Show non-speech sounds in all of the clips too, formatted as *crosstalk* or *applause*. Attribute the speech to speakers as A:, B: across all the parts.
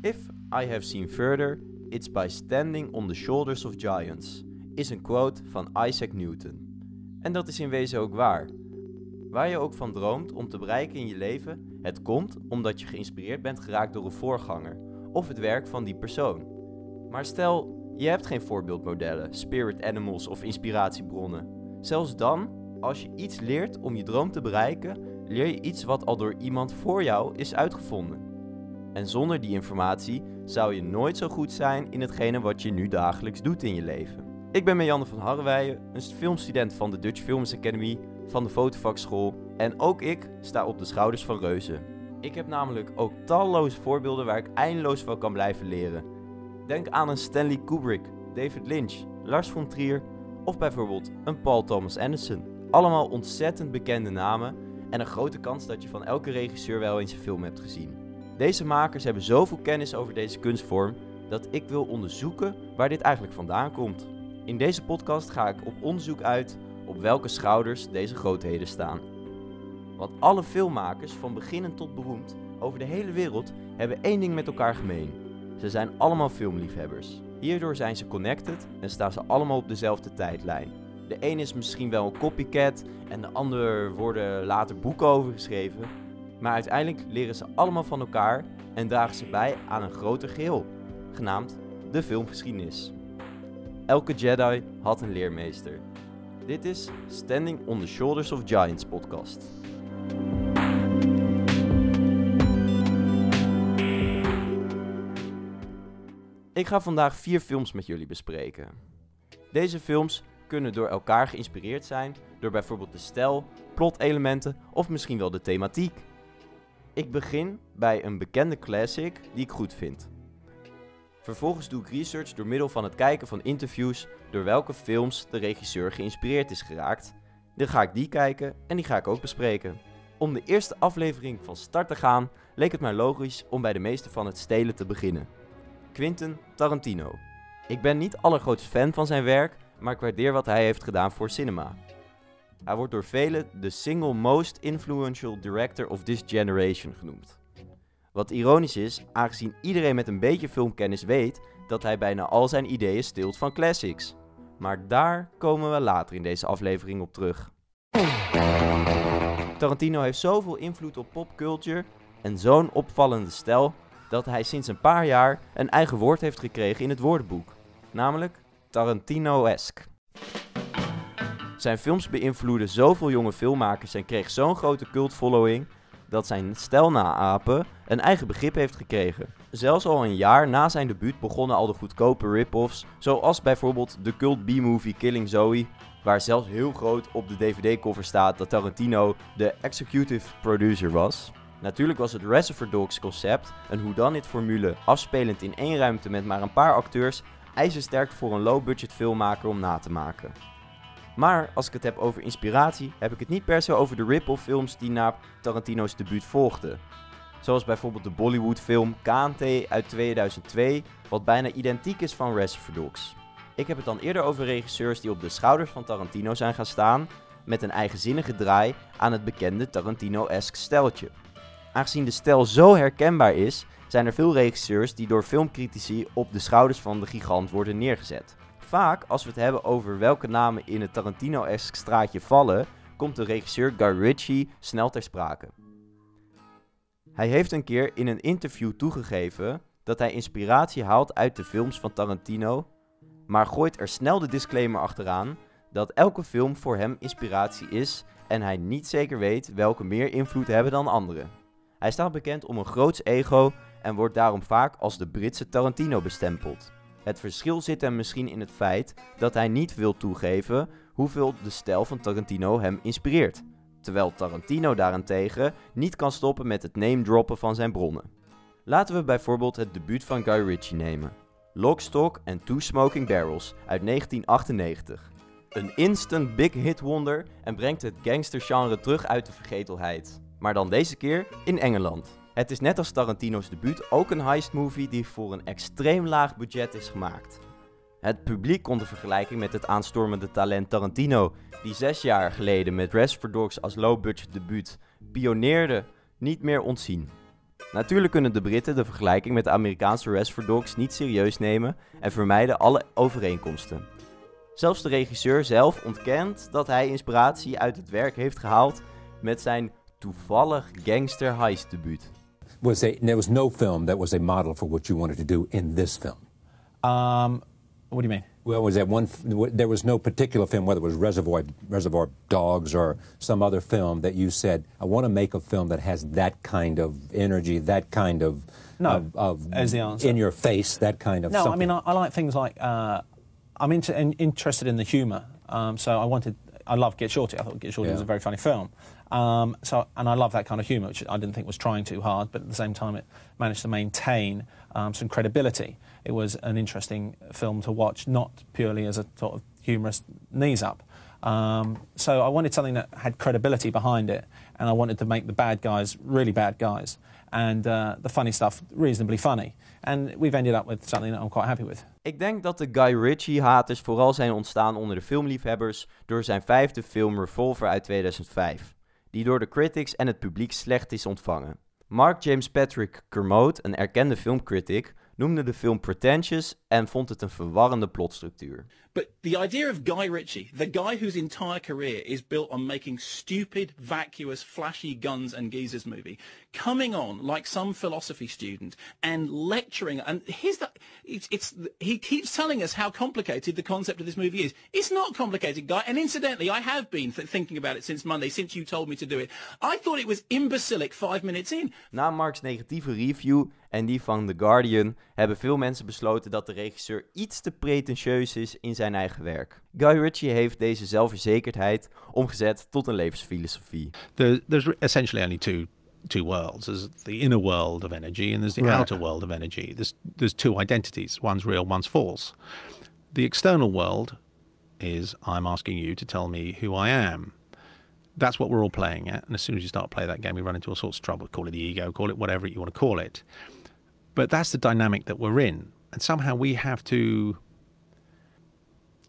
A: If I have seen further, it's by standing on the shoulders of giants, is een quote van Isaac Newton. En dat is in wezen ook waar. Waar je ook van droomt om te bereiken in je leven, het komt omdat je geïnspireerd bent geraakt door een voorganger of het werk van die persoon. Maar stel, je hebt geen voorbeeldmodellen, spirit animals of inspiratiebronnen. Zelfs dan, als je iets leert om je droom te bereiken, leer je iets wat al door iemand voor jou is uitgevonden. En zonder die informatie zou je nooit zo goed zijn in hetgene wat je nu dagelijks doet in je leven. Ik ben Marianne van Harreweijen, een filmstudent van de Dutch Films Academy, van de Fotovakschool en ook ik sta op de schouders van reuzen. Ik heb namelijk ook talloze voorbeelden waar ik eindeloos van kan blijven leren. Denk aan een Stanley Kubrick, David Lynch, Lars von Trier of bijvoorbeeld een Paul Thomas Anderson. Allemaal ontzettend bekende namen en een grote kans dat je van elke regisseur wel eens een film hebt gezien. Deze makers hebben zoveel kennis over deze kunstvorm dat ik wil onderzoeken waar dit eigenlijk vandaan komt. In deze podcast ga ik op onderzoek uit op welke schouders deze grootheden staan. Want alle filmmakers, van beginnend tot beroemd, over de hele wereld, hebben één ding met elkaar gemeen. Ze zijn allemaal filmliefhebbers. Hierdoor zijn ze connected en staan ze allemaal op dezelfde tijdlijn. De een is misschien wel een copycat en de ander worden later boeken over geschreven. Maar uiteindelijk leren ze allemaal van elkaar en dragen ze bij aan een groter geheel, genaamd de filmgeschiedenis. Elke Jedi had een leermeester. Dit is Standing on the Shoulders of Giants podcast. Ik ga vandaag vier films met jullie bespreken. Deze films kunnen door elkaar geïnspireerd zijn door bijvoorbeeld de stijl, plotelementen of misschien wel de thematiek. Ik begin bij een bekende classic die ik goed vind. Vervolgens doe ik research door middel van het kijken van interviews door welke films de regisseur geïnspireerd is geraakt. Dan ga ik die kijken en die ga ik ook bespreken. Om de eerste aflevering van start te gaan, leek het mij logisch om bij de meester van het stelen te beginnen. Quentin Tarantino. Ik ben niet allergrootste fan van zijn werk, maar ik waardeer wat hij heeft gedaan voor cinema. Hij wordt door velen de single most influential director of this generation genoemd. Wat ironisch is, aangezien iedereen met een beetje filmkennis weet dat hij bijna al zijn ideeën steelt van classics. Maar daar komen we later in deze aflevering op terug. Tarantino heeft zoveel invloed op popculture en zo'n opvallende stijl dat hij sinds een paar jaar een eigen woord heeft gekregen in het woordenboek, namelijk Tarantino-esque. Zijn films beïnvloeden zoveel jonge filmmakers en kreeg zo'n grote cultfollowing dat zijn stijl naapen een eigen begrip heeft gekregen. Zelfs al een jaar na zijn debuut begonnen al de goedkope rip-offs, zoals bijvoorbeeld de cult B-movie Killing Zoe, waar zelfs heel groot op de DVD-cover staat dat Tarantino de executive producer was. Natuurlijk was het Reservoir Dogs concept, een whodunit formule afspelend in één ruimte met maar een paar acteurs, ijzersterk voor een low-budget filmmaker om na te maken. Maar als ik het heb over inspiratie, heb ik het niet per se over de rip-off films die na Tarantino's debuut volgden. Zoals bijvoorbeeld de Bollywood film KNT uit 2002, wat bijna identiek is van Reservoir Dogs. Ik heb het dan eerder over regisseurs die op de schouders van Tarantino zijn gaan staan, met een eigenzinnige draai aan het bekende Tarantino-esque steltje. Aangezien de stijl zo herkenbaar is, zijn er veel regisseurs die door filmcritici op de schouders van de gigant worden neergezet. Vaak, als we het hebben over welke namen in het Tarantino-esque straatje vallen, komt de regisseur Guy Ritchie snel ter sprake. Hij heeft een keer in een interview toegegeven dat hij inspiratie haalt uit de films van Tarantino, maar gooit er snel de disclaimer achteraan dat elke film voor hem inspiratie is en hij niet zeker weet welke meer invloed hebben dan andere. Hij staat bekend om een groots ego en wordt daarom vaak als de Britse Tarantino bestempeld. Het verschil zit hem misschien in het feit dat hij niet wil toegeven hoeveel de stijl van Tarantino hem inspireert, terwijl Tarantino daarentegen niet kan stoppen met het name droppen van zijn bronnen. Laten we bijvoorbeeld het debuut van Guy Ritchie nemen. Lock, Stock and Two Smoking Barrels uit 1998. Een instant big hit wonder en brengt het gangstergenre terug uit de vergetelheid. Maar dan deze keer in Engeland. Het is net als Tarantino's debuut ook een heist movie die voor een extreem laag budget is gemaakt. Het publiek kon de vergelijking met het aanstormende talent Tarantino, die zes jaar geleden met Reservoir Dogs als low-budget debuut pioneerde, niet meer ontzien. Natuurlijk kunnen de Britten de vergelijking met de Amerikaanse Reservoir Dogs niet serieus nemen en vermijden alle overeenkomsten. Zelfs de regisseur zelf ontkent dat hij inspiratie uit het werk heeft gehaald met zijn toevallig gangster heist debuut.
B: Was there, there was no film that was a model for what you wanted to do in this film.
C: Um, what do you mean?
B: Well, was that one? There was no particular film, whether it was Reservoir Reservoir Dogs or some other film, that you said, "I want to make a film that has that kind of energy, that kind of
C: No,
B: of, of
C: as the answer.
B: in your face, that kind of."
C: No, I mean, I, I like things like uh, I'm into, in, interested in the humour. Um, so I wanted, I love Get Shorty. I thought Get Shorty was a very funny film. Um, so, and I love that kind of humour, which I didn't think was trying too hard, but at the same time, it managed to maintain um, some credibility. It was an interesting film to watch, not purely as a sort of humorous knees up. Um, so I wanted something that had credibility behind it, and I wanted to make the bad guys really bad guys, and uh, the funny stuff reasonably funny. And we've ended up with something that I'm quite happy with.
A: Ik denk dat de Guy Ritchie-haters vooral zijn ontstaan onder de filmliefhebbers door zijn vijfde film Revolver uit 2005, die door de critics en het publiek slecht is ontvangen. Mark James Patrick Kermode, een erkende filmcritic, noemde de film pretentious en vond het een verwarrende plotstructuur.
D: But the idea of Guy Ritchie, the guy whose entire career is built on making stupid, vacuous, flashy guns and geezers movie, coming on like some philosophy student and lecturing, and here's the, it's, it's, he keeps telling us how complicated the concept of this movie is. It's not complicated, Guy, and incidentally, I have been th- thinking about it since Monday, since you told me to do it. I thought it was imbecilic five minutes in.
A: Na Mark's negatieve review en die van The Guardian hebben veel mensen besloten dat de regisseur iets te pretentieus is in zijn eigen werk. Guy Ritchie heeft deze zelfverzekerdheid omgezet tot een levensfilosofie.
E: there, there's essentially only two two worlds. There's the inner world of energy and there's the
C: Right.
E: outer world of energy. There's there's two identities. One's real, one's false. The external world is I'm asking you to tell me who I am. That's what we're all playing at. And as soon as you start playing that game, we run into all sorts of trouble. Call it the ego, call it whatever you want to call it. But that's the dynamic that we're in. And somehow we have to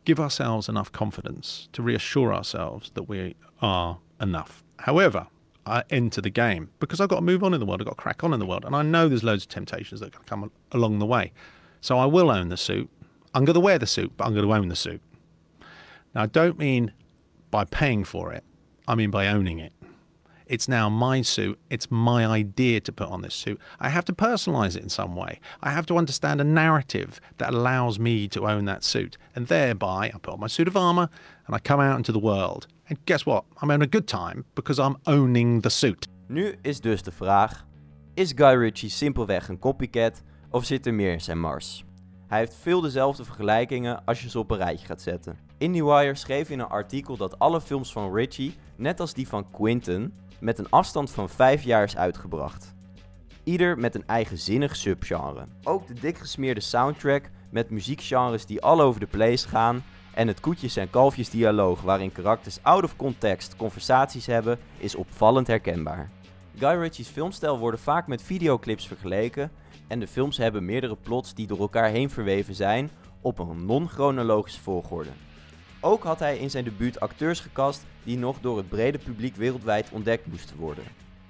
E: give ourselves enough confidence to reassure ourselves that we are enough. However, I enter the game because I've got to move on in the world, I've got to crack on in the world, and I know there's loads of temptations that can come along the way. So I will own the suit. I'm going to wear the suit, but I'm going to own the suit. Now, I don't mean by paying for it, I mean by owning it. It's now my suit. It's my idea to put on this suit. I have to personalize it in some way. I have to understand a narrative that allows me to own that suit. And thereby, I put on my suit of armor and I come out into the world. And guess what? I'm having a good time because I'm owning the suit.
A: Nu is dus de vraag: is Guy Ritchie simpelweg een copycat of zit er meer in zijn mars? Hij heeft veel dezelfde vergelijkingen als je ze op een rijtje gaat zetten. IndieWire schreef in een artikel dat alle films van Ritchie, net als die van Quinton, met een afstand van 5 jaar is uitgebracht. Ieder met een eigenzinnig subgenre. Ook de dikgesmeerde soundtrack met muziekgenres die all over the place gaan en het koetjes en kalfjes dialoog waarin karakters out of context conversaties hebben is opvallend herkenbaar. Guy Ritchie's filmstijl worden vaak met videoclips vergeleken en de films hebben meerdere plots die door elkaar heen verweven zijn op een non-chronologische volgorde. Ook had hij in zijn debuut acteurs gecast die nog door het brede publiek wereldwijd ontdekt moesten worden.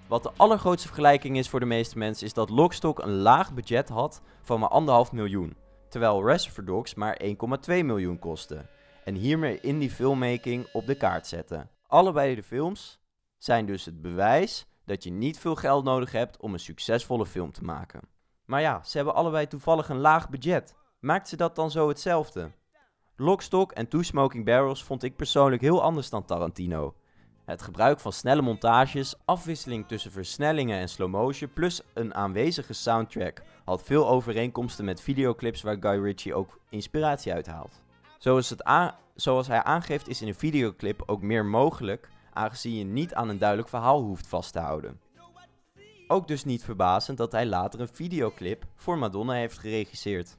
A: Wat de allergrootste vergelijking is voor de meeste mensen is dat Lockstock een laag budget had van maar 1,5 miljoen, terwijl Reservoir Dogs maar 1,2 miljoen kostte. En hiermee indie filmmaking op de kaart zetten. Allebei de films zijn dus het bewijs dat je niet veel geld nodig hebt om een succesvolle film te maken. Maar ja, ze hebben allebei toevallig een laag budget. Maakt ze dat dan zo hetzelfde? Lockstock en Two Smoking Barrels vond ik persoonlijk heel anders dan Tarantino. Het gebruik van snelle montages, afwisseling tussen versnellingen en slow motion, plus een aanwezige soundtrack had veel overeenkomsten met videoclips waar Guy Ritchie ook inspiratie uit haalt. Het zoals hij aangeeft is in een videoclip ook meer mogelijk, aangezien je niet aan een duidelijk verhaal hoeft vast te houden. Ook dus niet verbazend dat hij later een videoclip voor Madonna heeft geregisseerd.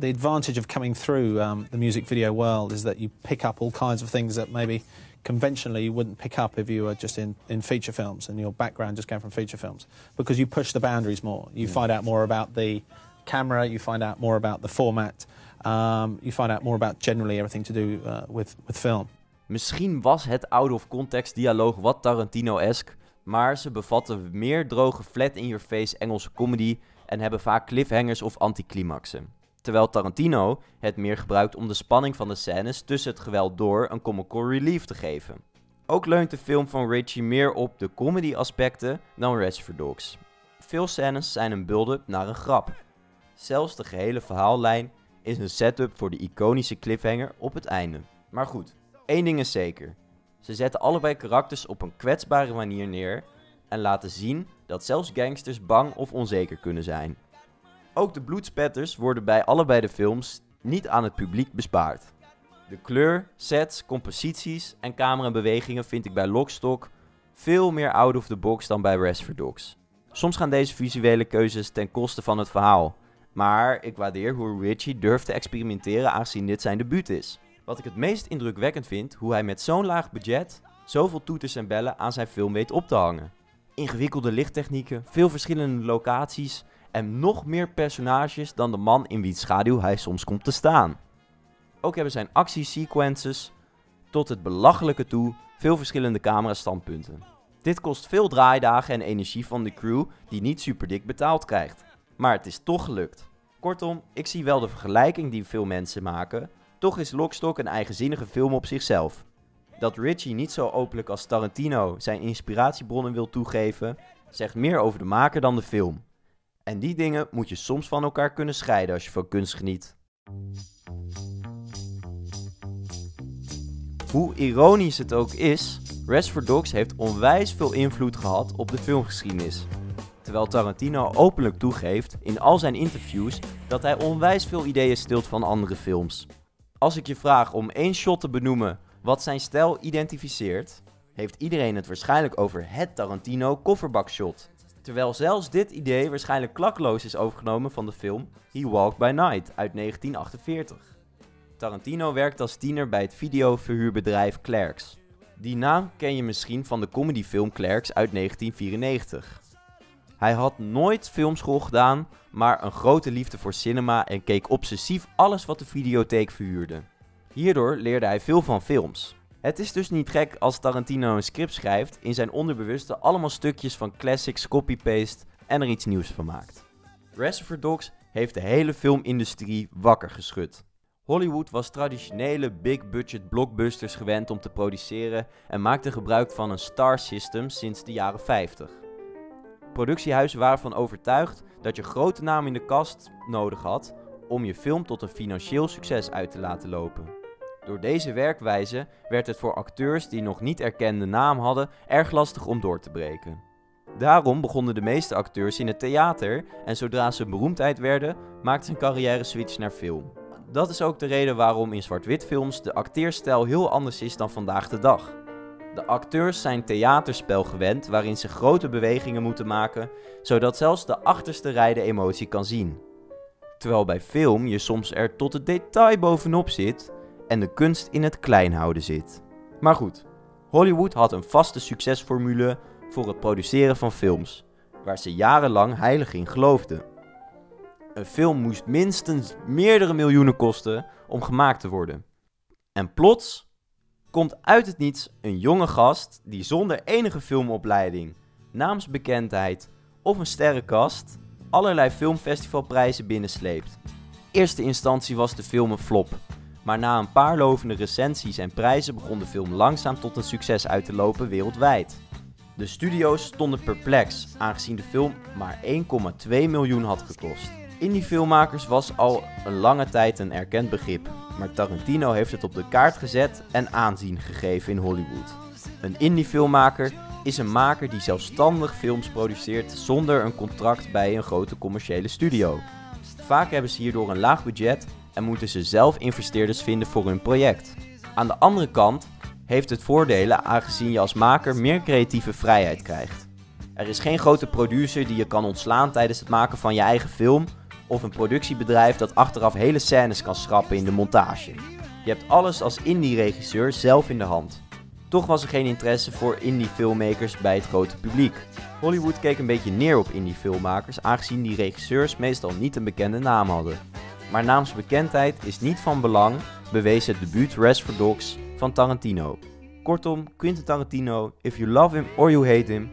C: The advantage of coming through um, the music video world is that you pick up all kinds of things that maybe conventionally you wouldn't pick up if you were just in, in feature films and your background just came from feature films because you push the boundaries more. You find out more about the camera, you find out more about the format, um, you find out more about generally everything to do uh, with, with film.
A: Misschien was het out of context dialoog wat Tarantino-esk, maar ze bevatten meer droge flat-in-your-face Engelse comedy en hebben vaak cliffhangers of anticlimaxen. Terwijl Tarantino het meer gebruikt om de spanning van de scènes tussen het geweld door een comical relief te geven. Ook leunt de film van Ritchie meer op de comedy aspecten dan Reservoir Dogs. Veel scènes zijn een build-up naar een grap. Zelfs de gehele verhaallijn is een setup voor de iconische cliffhanger op het einde. Maar goed, één ding is zeker. Ze zetten allebei karakters op een kwetsbare manier neer en laten zien dat zelfs gangsters bang of onzeker kunnen zijn. Ook de bloedspetters worden bij allebei de films niet aan het publiek bespaard. De kleur, sets, composities en camerabewegingen vind ik bij Lockstock veel meer out of the box dan bij Reservoir Dogs. Soms gaan deze visuele keuzes ten koste van het verhaal, maar ik waardeer hoe Ritchie durft te experimenteren aangezien dit zijn debuut is. Wat ik het meest indrukwekkend vind, hoe hij met zo'n laag budget zoveel toeters en bellen aan zijn film weet op te hangen. Ingewikkelde lichttechnieken, veel verschillende locaties en nog meer personages dan de man in wiens schaduw hij soms komt te staan. Ook hebben zijn actiesequences tot het belachelijke toe veel verschillende camerastandpunten. Dit kost veel draaidagen en energie van de crew die niet super dik betaald krijgt. Maar het is toch gelukt. Kortom, ik zie wel de vergelijking die veel mensen maken, toch is Lockstock een eigenzinnige film op zichzelf. Dat Ritchie niet zo openlijk als Tarantino zijn inspiratiebronnen wil toegeven, zegt meer over de maker dan de film. En die dingen moet je soms van elkaar kunnen scheiden als je van kunst geniet. Hoe ironisch het ook is, Reservoir Dogs heeft onwijs veel invloed gehad op de filmgeschiedenis. Terwijl Tarantino openlijk toegeeft in al zijn interviews dat hij onwijs veel ideeën stilt van andere films. Als ik je vraag om één shot te benoemen wat zijn stijl identificeert, heeft iedereen het waarschijnlijk over het Tarantino kofferbakshot. Terwijl zelfs dit idee waarschijnlijk klakloos is overgenomen van de film He Walked by Night uit 1948. Tarantino werkt als tiener bij het videoverhuurbedrijf Clerks. Die naam ken je misschien van de comedyfilm Clerks uit 1994. Hij had nooit filmschool gedaan, maar een grote liefde voor cinema en keek obsessief alles wat de videotheek verhuurde. Hierdoor leerde hij veel van films. Het is dus niet gek als Tarantino een script schrijft, in zijn onderbewuste allemaal stukjes van classics copy-paste en er iets nieuws van maakt. Reservoir Dogs heeft de hele filmindustrie wakker geschud. Hollywood was traditionele big-budget blockbusters gewend om te produceren en maakte gebruik van een star system sinds de jaren 50. Productiehuizen waren van overtuigd dat je grote namen in de kast nodig had om je film tot een financieel succes uit te laten lopen. Door deze werkwijze werd het voor acteurs die nog niet erkende naam hadden erg lastig om door te breken. Daarom begonnen de meeste acteurs in het theater en zodra ze beroemdheid werden, maakten ze een carrière switch naar film. Dat is ook de reden waarom in zwart-wit films de acteerstijl heel anders is dan vandaag de dag. De acteurs zijn theaterspel gewend waarin ze grote bewegingen moeten maken, zodat zelfs de achterste rij de emotie kan zien. Terwijl bij film je soms er tot het detail bovenop zit en de kunst in het klein houden zit. Maar goed, Hollywood had een vaste succesformule voor het produceren van films, waar ze jarenlang heilig in geloofden. Een film moest minstens meerdere miljoenen kosten om gemaakt te worden. En plots komt uit het niets een jonge gast die zonder enige filmopleiding, naamsbekendheid of een sterrenkast allerlei filmfestivalprijzen binnensleept. Eerste instantie was de film een flop, maar na een paar lovende recensies en prijzen begon de film langzaam tot een succes uit te lopen wereldwijd. De studio's stonden perplex, aangezien de film maar 1,2 miljoen had gekost. Indie filmmakers was al een lange tijd een erkend begrip, maar Tarantino heeft het op de kaart gezet en aanzien gegeven in Hollywood. Een indie filmmaker is een maker die zelfstandig films produceert zonder een contract bij een grote commerciële studio. Vaak hebben ze hierdoor een laag budget en moeten ze zelf investeerders vinden voor hun project. Aan de andere kant heeft het voordelen aangezien je als maker meer creatieve vrijheid krijgt. Er is geen grote producer die je kan ontslaan tijdens het maken van je eigen film of een productiebedrijf dat achteraf hele scènes kan schrappen in de montage. Je hebt alles als indie-regisseur zelf in de hand. Toch was er geen interesse voor indie-filmmakers bij het grote publiek. Hollywood keek een beetje neer op indie-filmmakers, aangezien die regisseurs meestal niet een bekende naam hadden. Maar naamsbekendheid is niet van belang, bewees het debuut Reservoir Dogs van Tarantino. Kortom, Quentin Tarantino, if you love him or you hate him,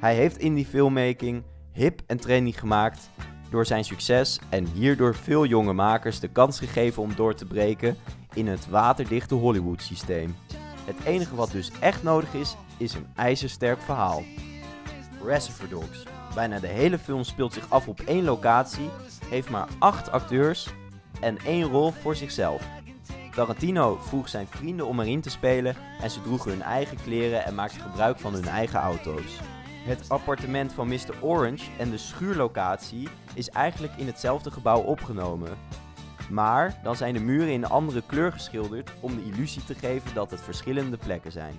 A: Hij heeft indie filmmaking hip en trendy gemaakt door zijn succes en hierdoor veel jonge makers de kans gegeven om door te breken in het waterdichte Hollywood systeem. Het enige wat dus echt nodig is, is een ijzersterk verhaal. Reservoir Dogs. Bijna de hele film speelt zich af op één locatie, heeft maar acht acteurs en één rol voor zichzelf. Tarantino vroeg zijn vrienden om erin te spelen en ze droegen hun eigen kleren en maakten gebruik van hun eigen auto's. Het appartement van Mr. Orange en de schuurlocatie is eigenlijk in hetzelfde gebouw opgenomen. Maar dan zijn de muren in een andere kleur geschilderd om de illusie te geven dat het verschillende plekken zijn.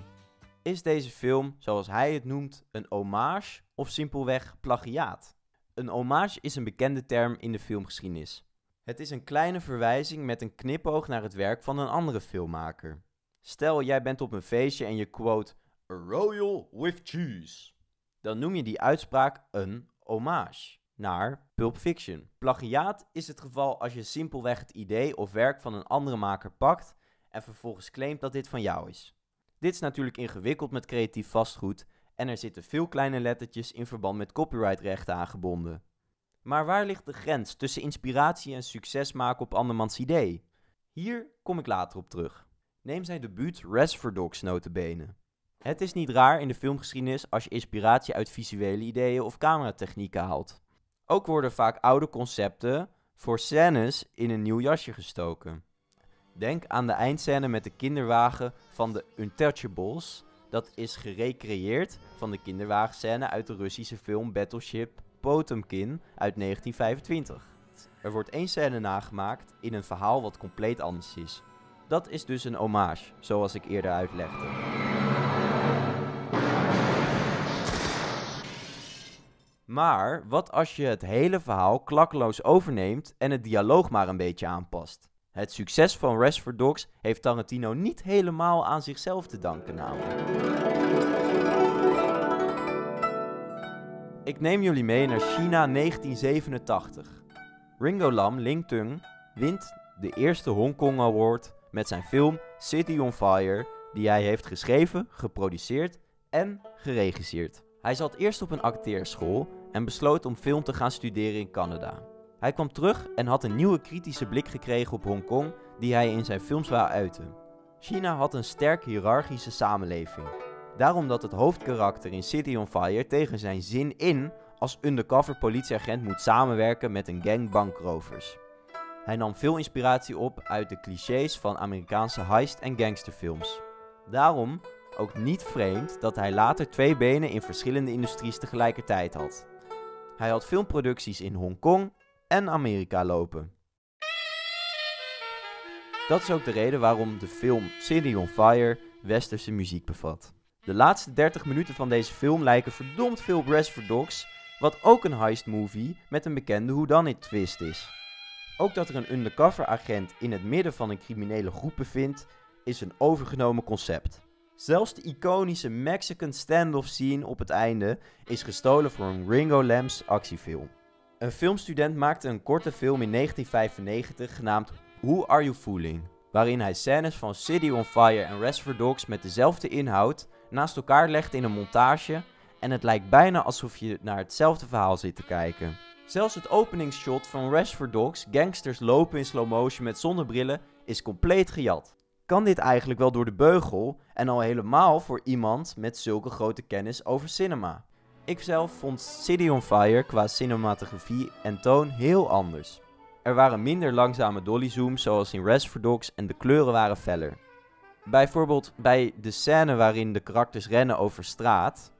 A: Is deze film, zoals hij het noemt, een hommage of simpelweg plagiaat? Een hommage is een bekende term in de filmgeschiedenis. Het is een kleine verwijzing met een knipoog naar het werk van een andere filmmaker. Stel, jij bent op een feestje en je quote A Royal with Cheese. Dan noem je die uitspraak een hommage naar Pulp Fiction. Plagiaat is het geval als je simpelweg het idee of werk van een andere maker pakt en vervolgens claimt dat dit van jou is. Dit is natuurlijk ingewikkeld met creatief vastgoed en er zitten veel kleine lettertjes in verband met copyrightrechten aangebonden. Maar waar ligt de grens tussen inspiratie en succes maken op andermans idee? Hier kom ik later op terug. Neem zijn debuut Reservoir Dogs notabene. Het is niet raar in de filmgeschiedenis als je inspiratie uit visuele ideeën of cameratechnieken haalt. Ook worden vaak oude concepten voor scènes in een nieuw jasje gestoken. Denk aan de eindscène met de kinderwagen van de Untouchables. Dat is gerecreëerd van de kinderwagenscène uit de Russische film Battleship Potemkin uit 1925. Er wordt één scène nagemaakt in een verhaal wat compleet anders is. Dat is dus een hommage, zoals ik eerder uitlegde. Maar wat als je het hele verhaal klakkeloos overneemt en het dialoog maar een beetje aanpast? Het succes van Reservoir Dogs heeft Tarantino niet helemaal aan zichzelf te danken namelijk. Ik neem jullie mee naar China 1987. Ringo Lam Ling Tung wint de eerste Hong Kong Award met zijn film City on Fire, die hij heeft geschreven, geproduceerd en geregisseerd. Hij zat eerst op een acteerschool en besloot om film te gaan studeren in Canada. Hij kwam terug en had een nieuwe kritische blik gekregen op Hongkong die hij in zijn films wou uiten. China had een sterk hiërarchische samenleving. Daarom dat het hoofdkarakter in City on Fire tegen zijn zin in als undercover politieagent moet samenwerken met een gang bankrovers. Hij nam veel inspiratie op uit de clichés van Amerikaanse heist- en gangsterfilms. Daarom ook niet vreemd dat hij later twee benen in verschillende industries tegelijkertijd had. Hij had filmproducties in Hongkong en Amerika lopen. Dat is ook de reden waarom de film City on Fire westerse muziek bevat. De laatste 30 minuten van deze film lijken verdomd veel Reservoir Dogs, wat ook een heist movie met een bekende whodunit twist is. Ook dat er een undercover agent in het midden van een criminele groep bevindt, is een overgenomen concept. Zelfs de iconische Mexican standoff scene op het einde is gestolen voor een Ringo Lambs actiefilm. Een filmstudent maakte een korte film in 1995 genaamd Who Are You Fooling? Waarin hij scènes van City on Fire en Reservoir Dogs met dezelfde inhoud naast elkaar legt in een montage en het lijkt bijna alsof je naar hetzelfde verhaal zit te kijken. Zelfs het openingsshot van Reservoir Dogs, gangsters lopen in slow motion met zonnebrillen, is compleet gejat. Kan dit eigenlijk wel door de beugel en al helemaal voor iemand met zulke grote kennis over cinema? Ik zelf vond City on Fire qua cinematografie en toon heel anders. Er waren minder langzame dollyzooms zoals in Reservoir Dogs en de kleuren waren feller. Bijvoorbeeld bij de scène waarin de karakters rennen over straat,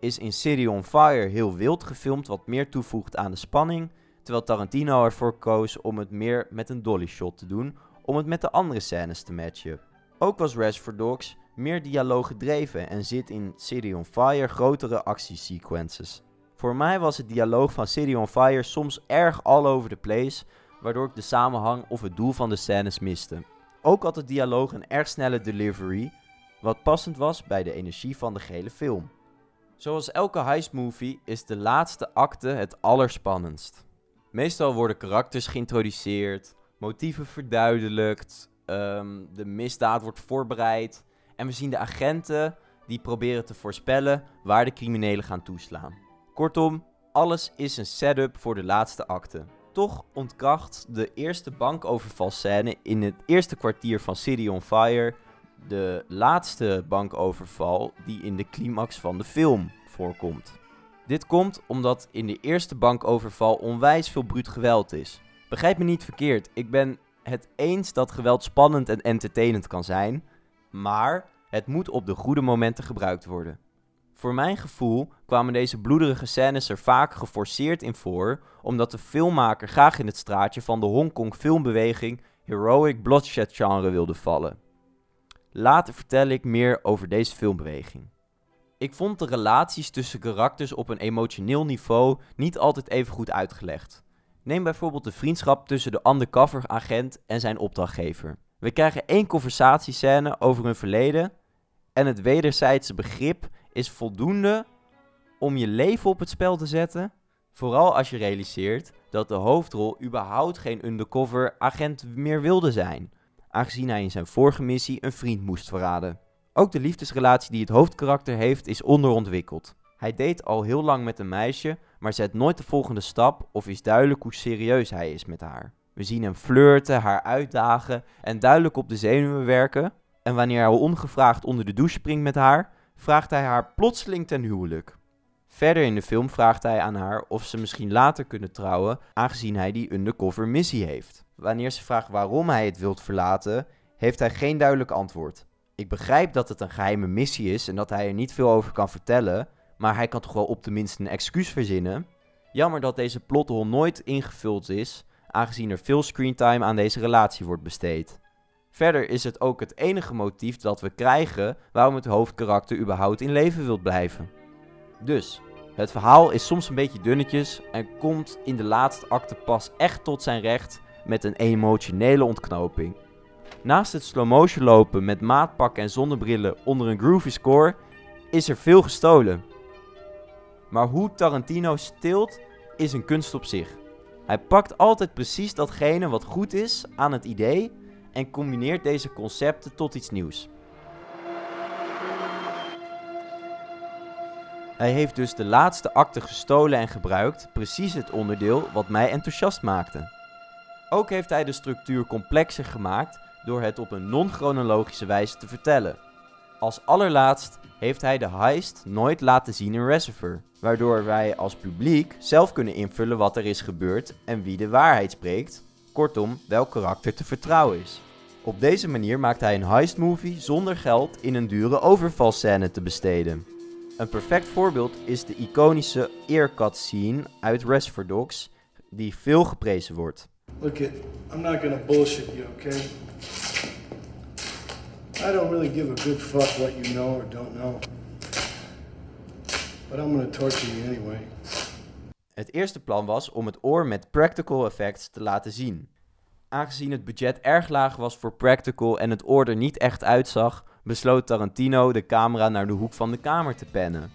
A: is in City on Fire heel wild gefilmd wat meer toevoegt aan de spanning, terwijl Tarantino ervoor koos om het meer met een dolly shot te doen om het met de andere scènes te matchen. Ook was Reservoir Dogs meer dialoog gedreven en zit in City on Fire grotere actiesequences. Voor mij was het dialoog van City on Fire soms erg all over the place, waardoor ik de samenhang of het doel van de scènes miste. Ook had het dialoog een erg snelle delivery, wat passend was bij de energie van de gehele film. Zoals elke heist movie is de laatste acte het allerspannendst. Meestal worden karakters geïntroduceerd, motieven verduidelijkt, ehm, de misdaad wordt voorbereid en we zien de agenten die proberen te voorspellen waar de criminelen gaan toeslaan. Kortom, alles is een setup voor de laatste acte. Toch ontkracht de eerste bankovervalscène in het eerste kwartier van City on Fire de laatste bankoverval die in de climax van de film voorkomt. Dit komt omdat in de eerste bankoverval onwijs veel bruut geweld is. Begrijp me niet verkeerd, ik ben het eens dat geweld spannend en entertainend kan zijn, maar het moet op de goede momenten gebruikt worden. Voor mijn gevoel kwamen deze bloederige scènes er vaak geforceerd in voor, omdat de filmmaker graag in het straatje van de Hongkong filmbeweging heroic bloodshed genre wilde vallen. Later vertel ik meer over deze filmbeweging. Ik vond de relaties tussen karakters op een emotioneel niveau niet altijd even goed uitgelegd. Neem bijvoorbeeld de vriendschap tussen de undercover agent en zijn opdrachtgever. We krijgen één conversatiescène over hun verleden en het wederzijdse begrip is voldoende om je leven op het spel te zetten. Vooral als je realiseert dat de hoofdrol überhaupt geen undercover agent meer wilde zijn, aangezien hij in zijn vorige missie een vriend moest verraden. Ook de liefdesrelatie die het hoofdkarakter heeft is onderontwikkeld. Hij date al heel lang met een meisje, maar zet nooit de volgende stap of is duidelijk hoe serieus hij is met haar. We zien hem flirten, haar uitdagen en duidelijk op de zenuwen werken. En wanneer hij ongevraagd onder de douche springt met haar, vraagt hij haar plotseling ten huwelijk. Verder in de film vraagt hij aan haar of ze misschien later kunnen trouwen, aangezien hij die undercover missie heeft. Wanneer ze vraagt waarom hij het wilt verlaten, heeft hij geen duidelijk antwoord. Ik begrijp dat het een geheime missie is en dat hij er niet veel over kan vertellen, maar hij kan toch wel op tenminste een excuus verzinnen? Jammer dat deze plothole nooit ingevuld is, aangezien er veel screentime aan deze relatie wordt besteed. Verder is het ook het enige motief dat we krijgen waarom het hoofdkarakter überhaupt in leven wilt blijven. Dus, het verhaal is soms een beetje dunnetjes en komt in de laatste acte pas echt tot zijn recht met een emotionele ontknoping. Naast het slow motion lopen met maatpakken en zonnebrillen onder een groovy score is er veel gestolen. Maar hoe Tarantino stilt is een kunst op zich. Hij pakt altijd precies datgene wat goed is aan het idee en combineert deze concepten tot iets nieuws. Hij heeft dus de laatste acte gestolen en gebruikt, precies het onderdeel wat mij enthousiast maakte. Ook heeft hij de structuur complexer gemaakt door het op een non-chronologische wijze te vertellen. Als allerlaatst heeft hij de heist nooit laten zien in Reservoir, waardoor wij als publiek zelf kunnen invullen wat er is gebeurd en wie de waarheid spreekt, kortom welk karakter te vertrouwen is. Op deze manier maakt hij een heist-movie zonder geld in een dure overvalscène te besteden. Een perfect voorbeeld is de iconische earcut scene uit Reservoir Dogs, die veel geprezen wordt.
F: Look it, I'm not gonna bullshit you, okay? I don't really give a good fuck what you know or don't know. But I'm gonna torture you anyway.
A: Het eerste plan was om het oor met practical effects te laten zien. Aangezien het budget erg laag was voor practical en het oor er niet echt uitzag, besloot Tarantino de camera naar de hoek van de kamer te pennen.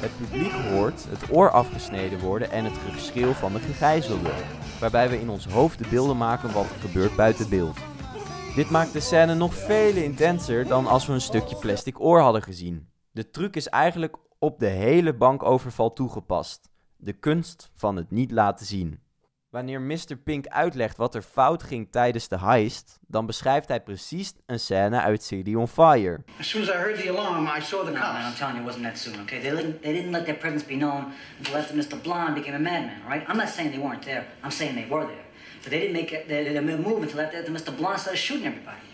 A: Het publiek hoort het oor afgesneden worden en het geschreeuw van de gegijzelde, waarbij we in ons hoofd de beelden maken wat er gebeurt buiten beeld. Dit maakt de scène nog veel intenser dan als we een stukje plastic oor hadden gezien. De truc is eigenlijk op de hele bankoverval toegepast. De kunst van het niet laten zien. Wanneer Mr. Pink uitlegt wat er fout ging tijdens de heist, dan beschrijft hij precies een scène uit City on Fire.
G: As soon as I heard the alarm, I saw the
H: No, man, I'm
G: cops.
H: telling you, it wasn't that soon, okay? They didn't, they didn't let their presence be known until after Mr. Blonde became a madman, all right? I'm not saying they weren't there. I'm saying they were there. But they didn't make it, they, they didn't move until after Mr. Blonde started shooting everybody.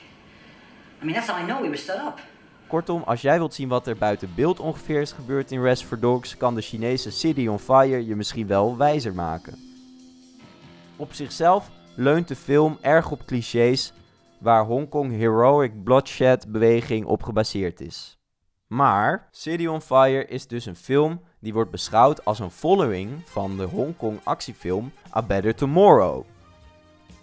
H: I mean, that's how I know we were set up.
A: Kortom, als jij wilt zien wat er buiten beeld ongeveer is gebeurd in Reservoir Dogs, kan de Chinese City on Fire je misschien wel wijzer maken. Op zichzelf leunt de film erg op clichés waar Hongkong heroic bloodshed beweging op gebaseerd is. Maar City on Fire is dus een film die wordt beschouwd als een following van de Hongkong actiefilm A Better Tomorrow.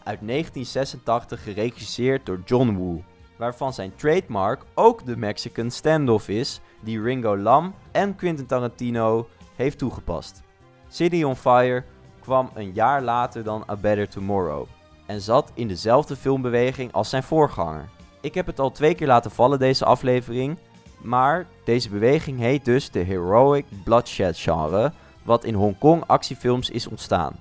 A: Uit 1986 geregisseerd door John Woo, waarvan zijn trademark ook de Mexican standoff is die Ringo Lam en Quentin Tarantino heeft toegepast. City on Fire kwam een jaar later dan A Better Tomorrow en zat in dezelfde filmbeweging als zijn voorganger. Ik heb het al twee keer laten vallen deze aflevering, maar deze beweging heet dus de Heroic Bloodshed genre, wat in Hongkong actiefilms is ontstaan.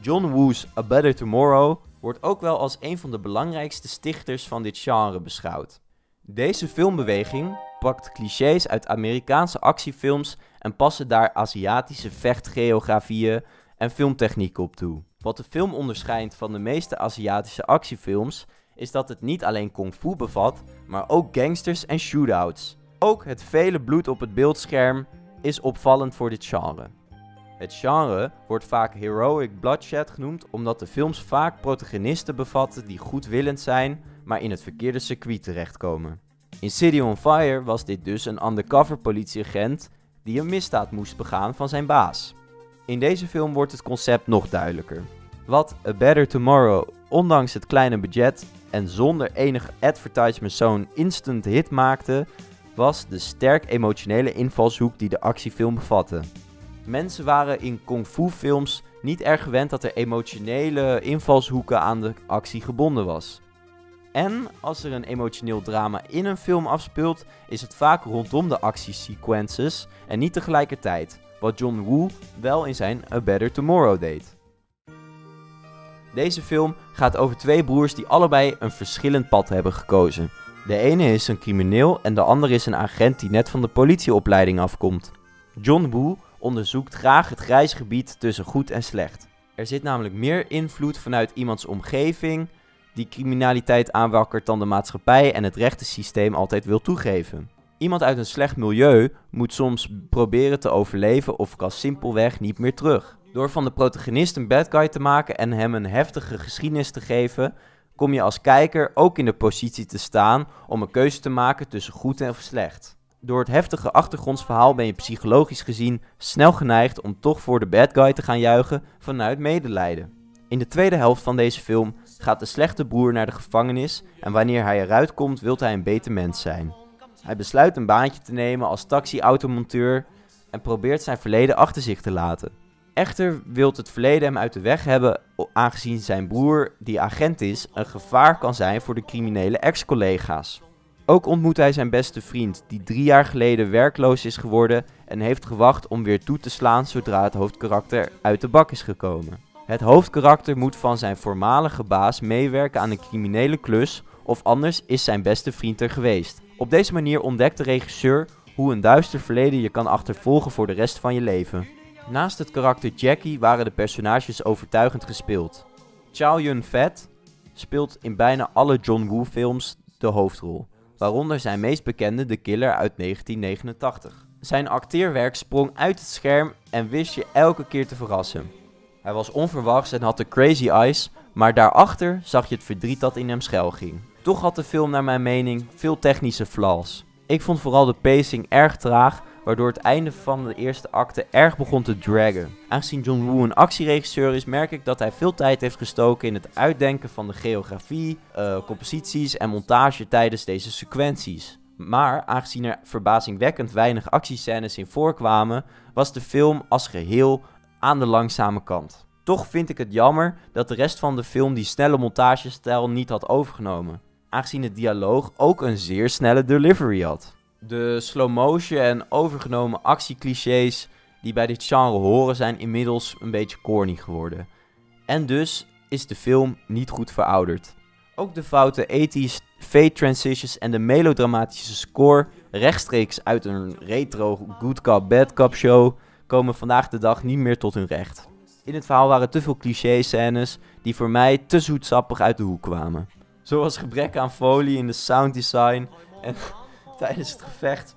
A: John Woo's A Better Tomorrow wordt ook wel als een van de belangrijkste stichters van dit genre beschouwd. Deze filmbeweging pakt clichés uit Amerikaanse actiefilms en passen daar Aziatische vechtgeografieën en filmtechniek op toe. Wat de film onderscheidt van de meeste Aziatische actiefilms is dat het niet alleen kung fu bevat, maar ook gangsters en shootouts. Ook het vele bloed op het beeldscherm is opvallend voor dit genre. Het genre wordt vaak heroic bloodshed genoemd omdat de films vaak protagonisten bevatten die goedwillend zijn, maar in het verkeerde circuit terechtkomen. In City on Fire was dit dus een undercover politieagent die een misdaad moest begaan van zijn baas. In deze film wordt het concept nog duidelijker. Wat A Better Tomorrow, ondanks het kleine budget en zonder enig advertisement zo'n instant hit maakte, was de sterk emotionele invalshoek die de actiefilm bevatte. Mensen waren in kung fu films niet erg gewend dat er emotionele invalshoeken aan de actie gebonden was. En als er een emotioneel drama in een film afspeelt, is het vaak rondom de actiesequences en niet tegelijkertijd, wat John Woo wel in zijn A Better Tomorrow deed. Deze film gaat over twee broers die allebei een verschillend pad hebben gekozen. De ene is een crimineel en de andere is een agent die net van de politieopleiding afkomt. John Woo onderzoekt graag het grijze gebied tussen goed en slecht. Er zit namelijk meer invloed vanuit iemands omgeving die criminaliteit aanwakkert dan de maatschappij en het rechtensysteem altijd wil toegeven. Iemand uit een slecht milieu moet soms proberen te overleven of kan simpelweg niet meer terug. Door van de protagonist een bad guy te maken en hem een heftige geschiedenis te geven, kom je als kijker ook in de positie te staan om een keuze te maken tussen goed en slecht. Door het heftige achtergrondsverhaal ben je psychologisch gezien snel geneigd om toch voor de bad guy te gaan juichen vanuit medelijden. In de tweede helft van deze film gaat de slechte broer naar de gevangenis en wanneer hij eruit komt wilt hij een beter mens zijn. Hij besluit een baantje te nemen als taxi-automonteur en probeert zijn verleden achter zich te laten. Echter wilt het verleden hem uit de weg hebben, aangezien zijn broer, die agent is, een gevaar kan zijn voor de criminele ex-collega's. Ook ontmoet hij zijn beste vriend, die drie jaar geleden werkloos is geworden en heeft gewacht om weer toe te slaan zodra het hoofdkarakter uit de bak is gekomen. Het hoofdkarakter moet van zijn voormalige baas meewerken aan een criminele klus, of anders is zijn beste vriend er geweest. Op deze manier ontdekt de regisseur hoe een duister verleden je kan achtervolgen voor de rest van je leven. Naast het karakter Jackie waren de personages overtuigend gespeeld. Chow Yun-fat speelt in bijna alle John Woo films de hoofdrol, waaronder zijn meest bekende The Killer uit 1989. Zijn acteerwerk sprong uit het scherm en wist je elke keer te verrassen. Hij was onverwachts en had de crazy eyes, maar daarachter zag je het verdriet dat in hem schuil ging. Toch had de film naar mijn mening veel technische flaws. Ik vond vooral de pacing erg traag, waardoor het einde van de eerste acte erg begon te draggen. Aangezien John Woo een actieregisseur is, merk ik dat hij veel tijd heeft gestoken in het uitdenken van de geografie, uh, composities en montage tijdens deze sequenties. Maar aangezien er verbazingwekkend weinig actiescènes in voorkwamen, was de film als geheel aan de langzame kant. Toch vind ik het jammer dat de rest van de film die snelle montagestijl niet had overgenomen, aangezien het dialoog ook een zeer snelle delivery had. De slow motion en overgenomen actieclichés die bij dit genre horen zijn inmiddels een beetje corny geworden. En dus is de film niet goed verouderd. Ook de foute 80s fade transitions en de melodramatische score rechtstreeks uit een retro good cop bad cop show komen vandaag de dag niet meer tot hun recht. In het verhaal waren te veel cliché-scènes die voor mij te zoetsappig uit de hoek kwamen. Zoals gebrek aan folie in de sounddesign en *laughs* tijdens het gevecht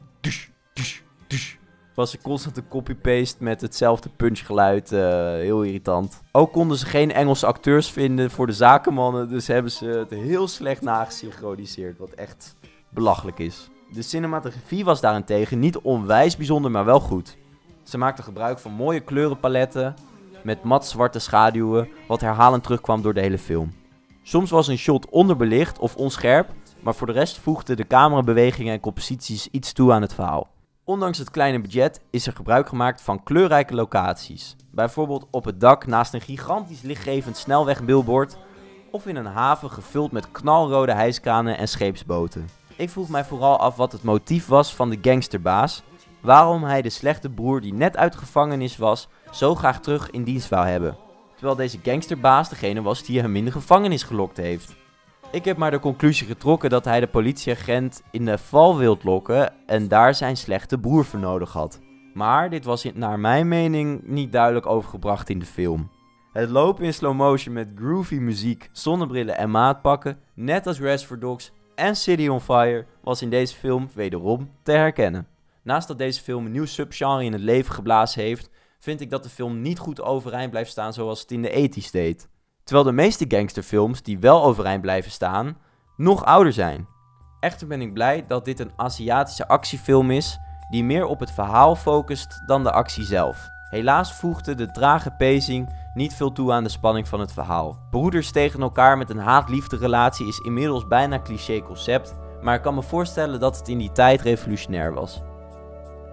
A: was er constant een copy-paste met hetzelfde punchgeluid. Uh, heel irritant. Ook konden ze geen Engelse acteurs vinden voor de zakenmannen, dus hebben ze het heel slecht nagesynchroniseerd, wat echt belachelijk is. De cinematografie was daarentegen niet onwijs bijzonder, maar wel goed. Ze maakte gebruik van mooie kleurenpaletten met mat zwarte schaduwen, wat herhalend terugkwam door de hele film. Soms was een shot onderbelicht of onscherp, maar voor de rest voegden de camerabewegingen en composities iets toe aan het verhaal. Ondanks het kleine budget is er gebruik gemaakt van kleurrijke locaties. Bijvoorbeeld op het dak naast een gigantisch lichtgevend snelwegbillboard of in een haven gevuld met knalrode hijskranen en scheepsboten. Ik vroeg mij vooral af wat het motief was van de gangsterbaas, waarom hij de slechte broer die net uit gevangenis was zo graag terug in dienst wou hebben. Terwijl deze gangsterbaas degene was die hem in de gevangenis gelokt heeft. Ik heb maar de conclusie getrokken dat hij de politieagent in de val wilt lokken en daar zijn slechte broer voor nodig had. Maar dit was naar mijn mening niet duidelijk overgebracht in de film. Het lopen in slow motion met groovy muziek, zonnebrillen en maatpakken, net als Reservoir Dogs en City on Fire, was in deze film wederom te herkennen. Naast dat deze film een nieuw subgenre in het leven geblazen heeft, vind ik dat de film niet goed overeind blijft staan zoals het in de ethisch deed. Terwijl de meeste gangsterfilms die wel overeind blijven staan, nog ouder zijn. Echter ben ik blij dat dit een Aziatische actiefilm is die meer op het verhaal focust dan de actie zelf. Helaas voegde de trage pacing niet veel toe aan de spanning van het verhaal. Broeders tegen elkaar met een haat-liefde relatie is inmiddels bijna cliché concept, maar ik kan me voorstellen dat het in die tijd revolutionair was.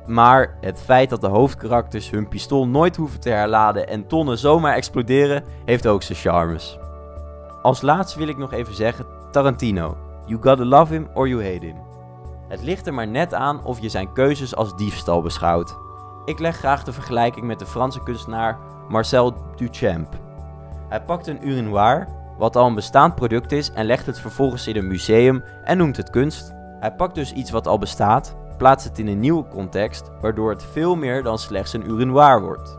A: Maar het feit dat de hoofdkarakters hun pistool nooit hoeven te herladen en tonnen zomaar exploderen, heeft ook zijn charmes. Als laatste wil ik nog even zeggen: Tarantino. You gotta love him or you hate him. Het ligt er maar net aan of je zijn keuzes als diefstal beschouwt. Ik leg graag de vergelijking met de Franse kunstenaar Marcel Duchamp. Hij pakt een urinoir, wat al een bestaand product is, en legt het vervolgens in een museum en noemt het kunst. Hij pakt dus iets wat al bestaat, plaatst het in een nieuwe context, waardoor het veel meer dan slechts een urinoir wordt.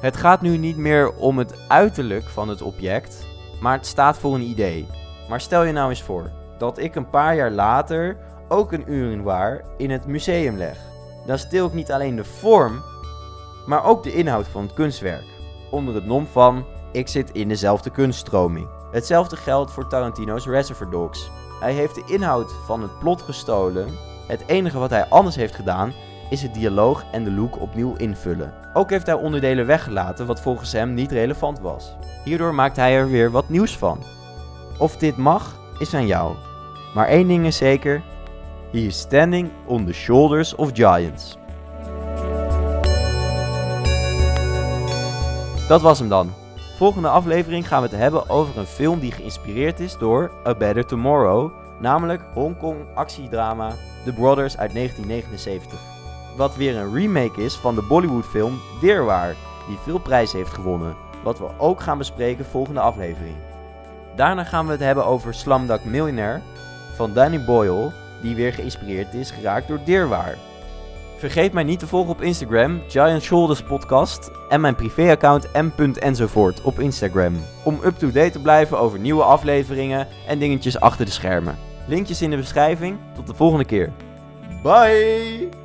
A: Het gaat nu niet meer om het uiterlijk van het object, maar het staat voor een idee. Maar stel je nou eens voor dat ik een paar jaar later ook een urinoir in het museum leg. Dan stil ik niet alleen de vorm, maar ook de inhoud van het kunstwerk. Onder het nom van ik zit in dezelfde kunststroming. Hetzelfde geldt voor Tarantino's Reservoir Dogs. Hij heeft de inhoud van het plot gestolen. Het enige wat hij anders heeft gedaan is het dialoog en de look opnieuw invullen. Ook heeft hij onderdelen weggelaten wat volgens hem niet relevant was. Hierdoor maakt hij er weer wat nieuws van. Of dit mag, is aan jou. Maar één ding is zeker: he is standing on the shoulders of giants. Dat was hem dan. Volgende aflevering gaan we het hebben over een film die geïnspireerd is door A Better Tomorrow, namelijk Hongkong actiedrama The Brothers uit 1979. Wat weer een remake is van de Bollywood-film Deerwaar, die veel prijzen heeft gewonnen, wat we ook gaan bespreken volgende aflevering. Daarna gaan we het hebben over Slumdog Millionaire van Danny Boyle, die weer geïnspireerd is geraakt door Deerwaar. Vergeet mij niet te volgen op Instagram, Giant Shoulders Podcast en mijn privéaccount m.enzovoort op Instagram. Om up-to-date te blijven over nieuwe afleveringen en dingetjes achter de schermen. Linkjes in de beschrijving. Tot de volgende keer. Bye!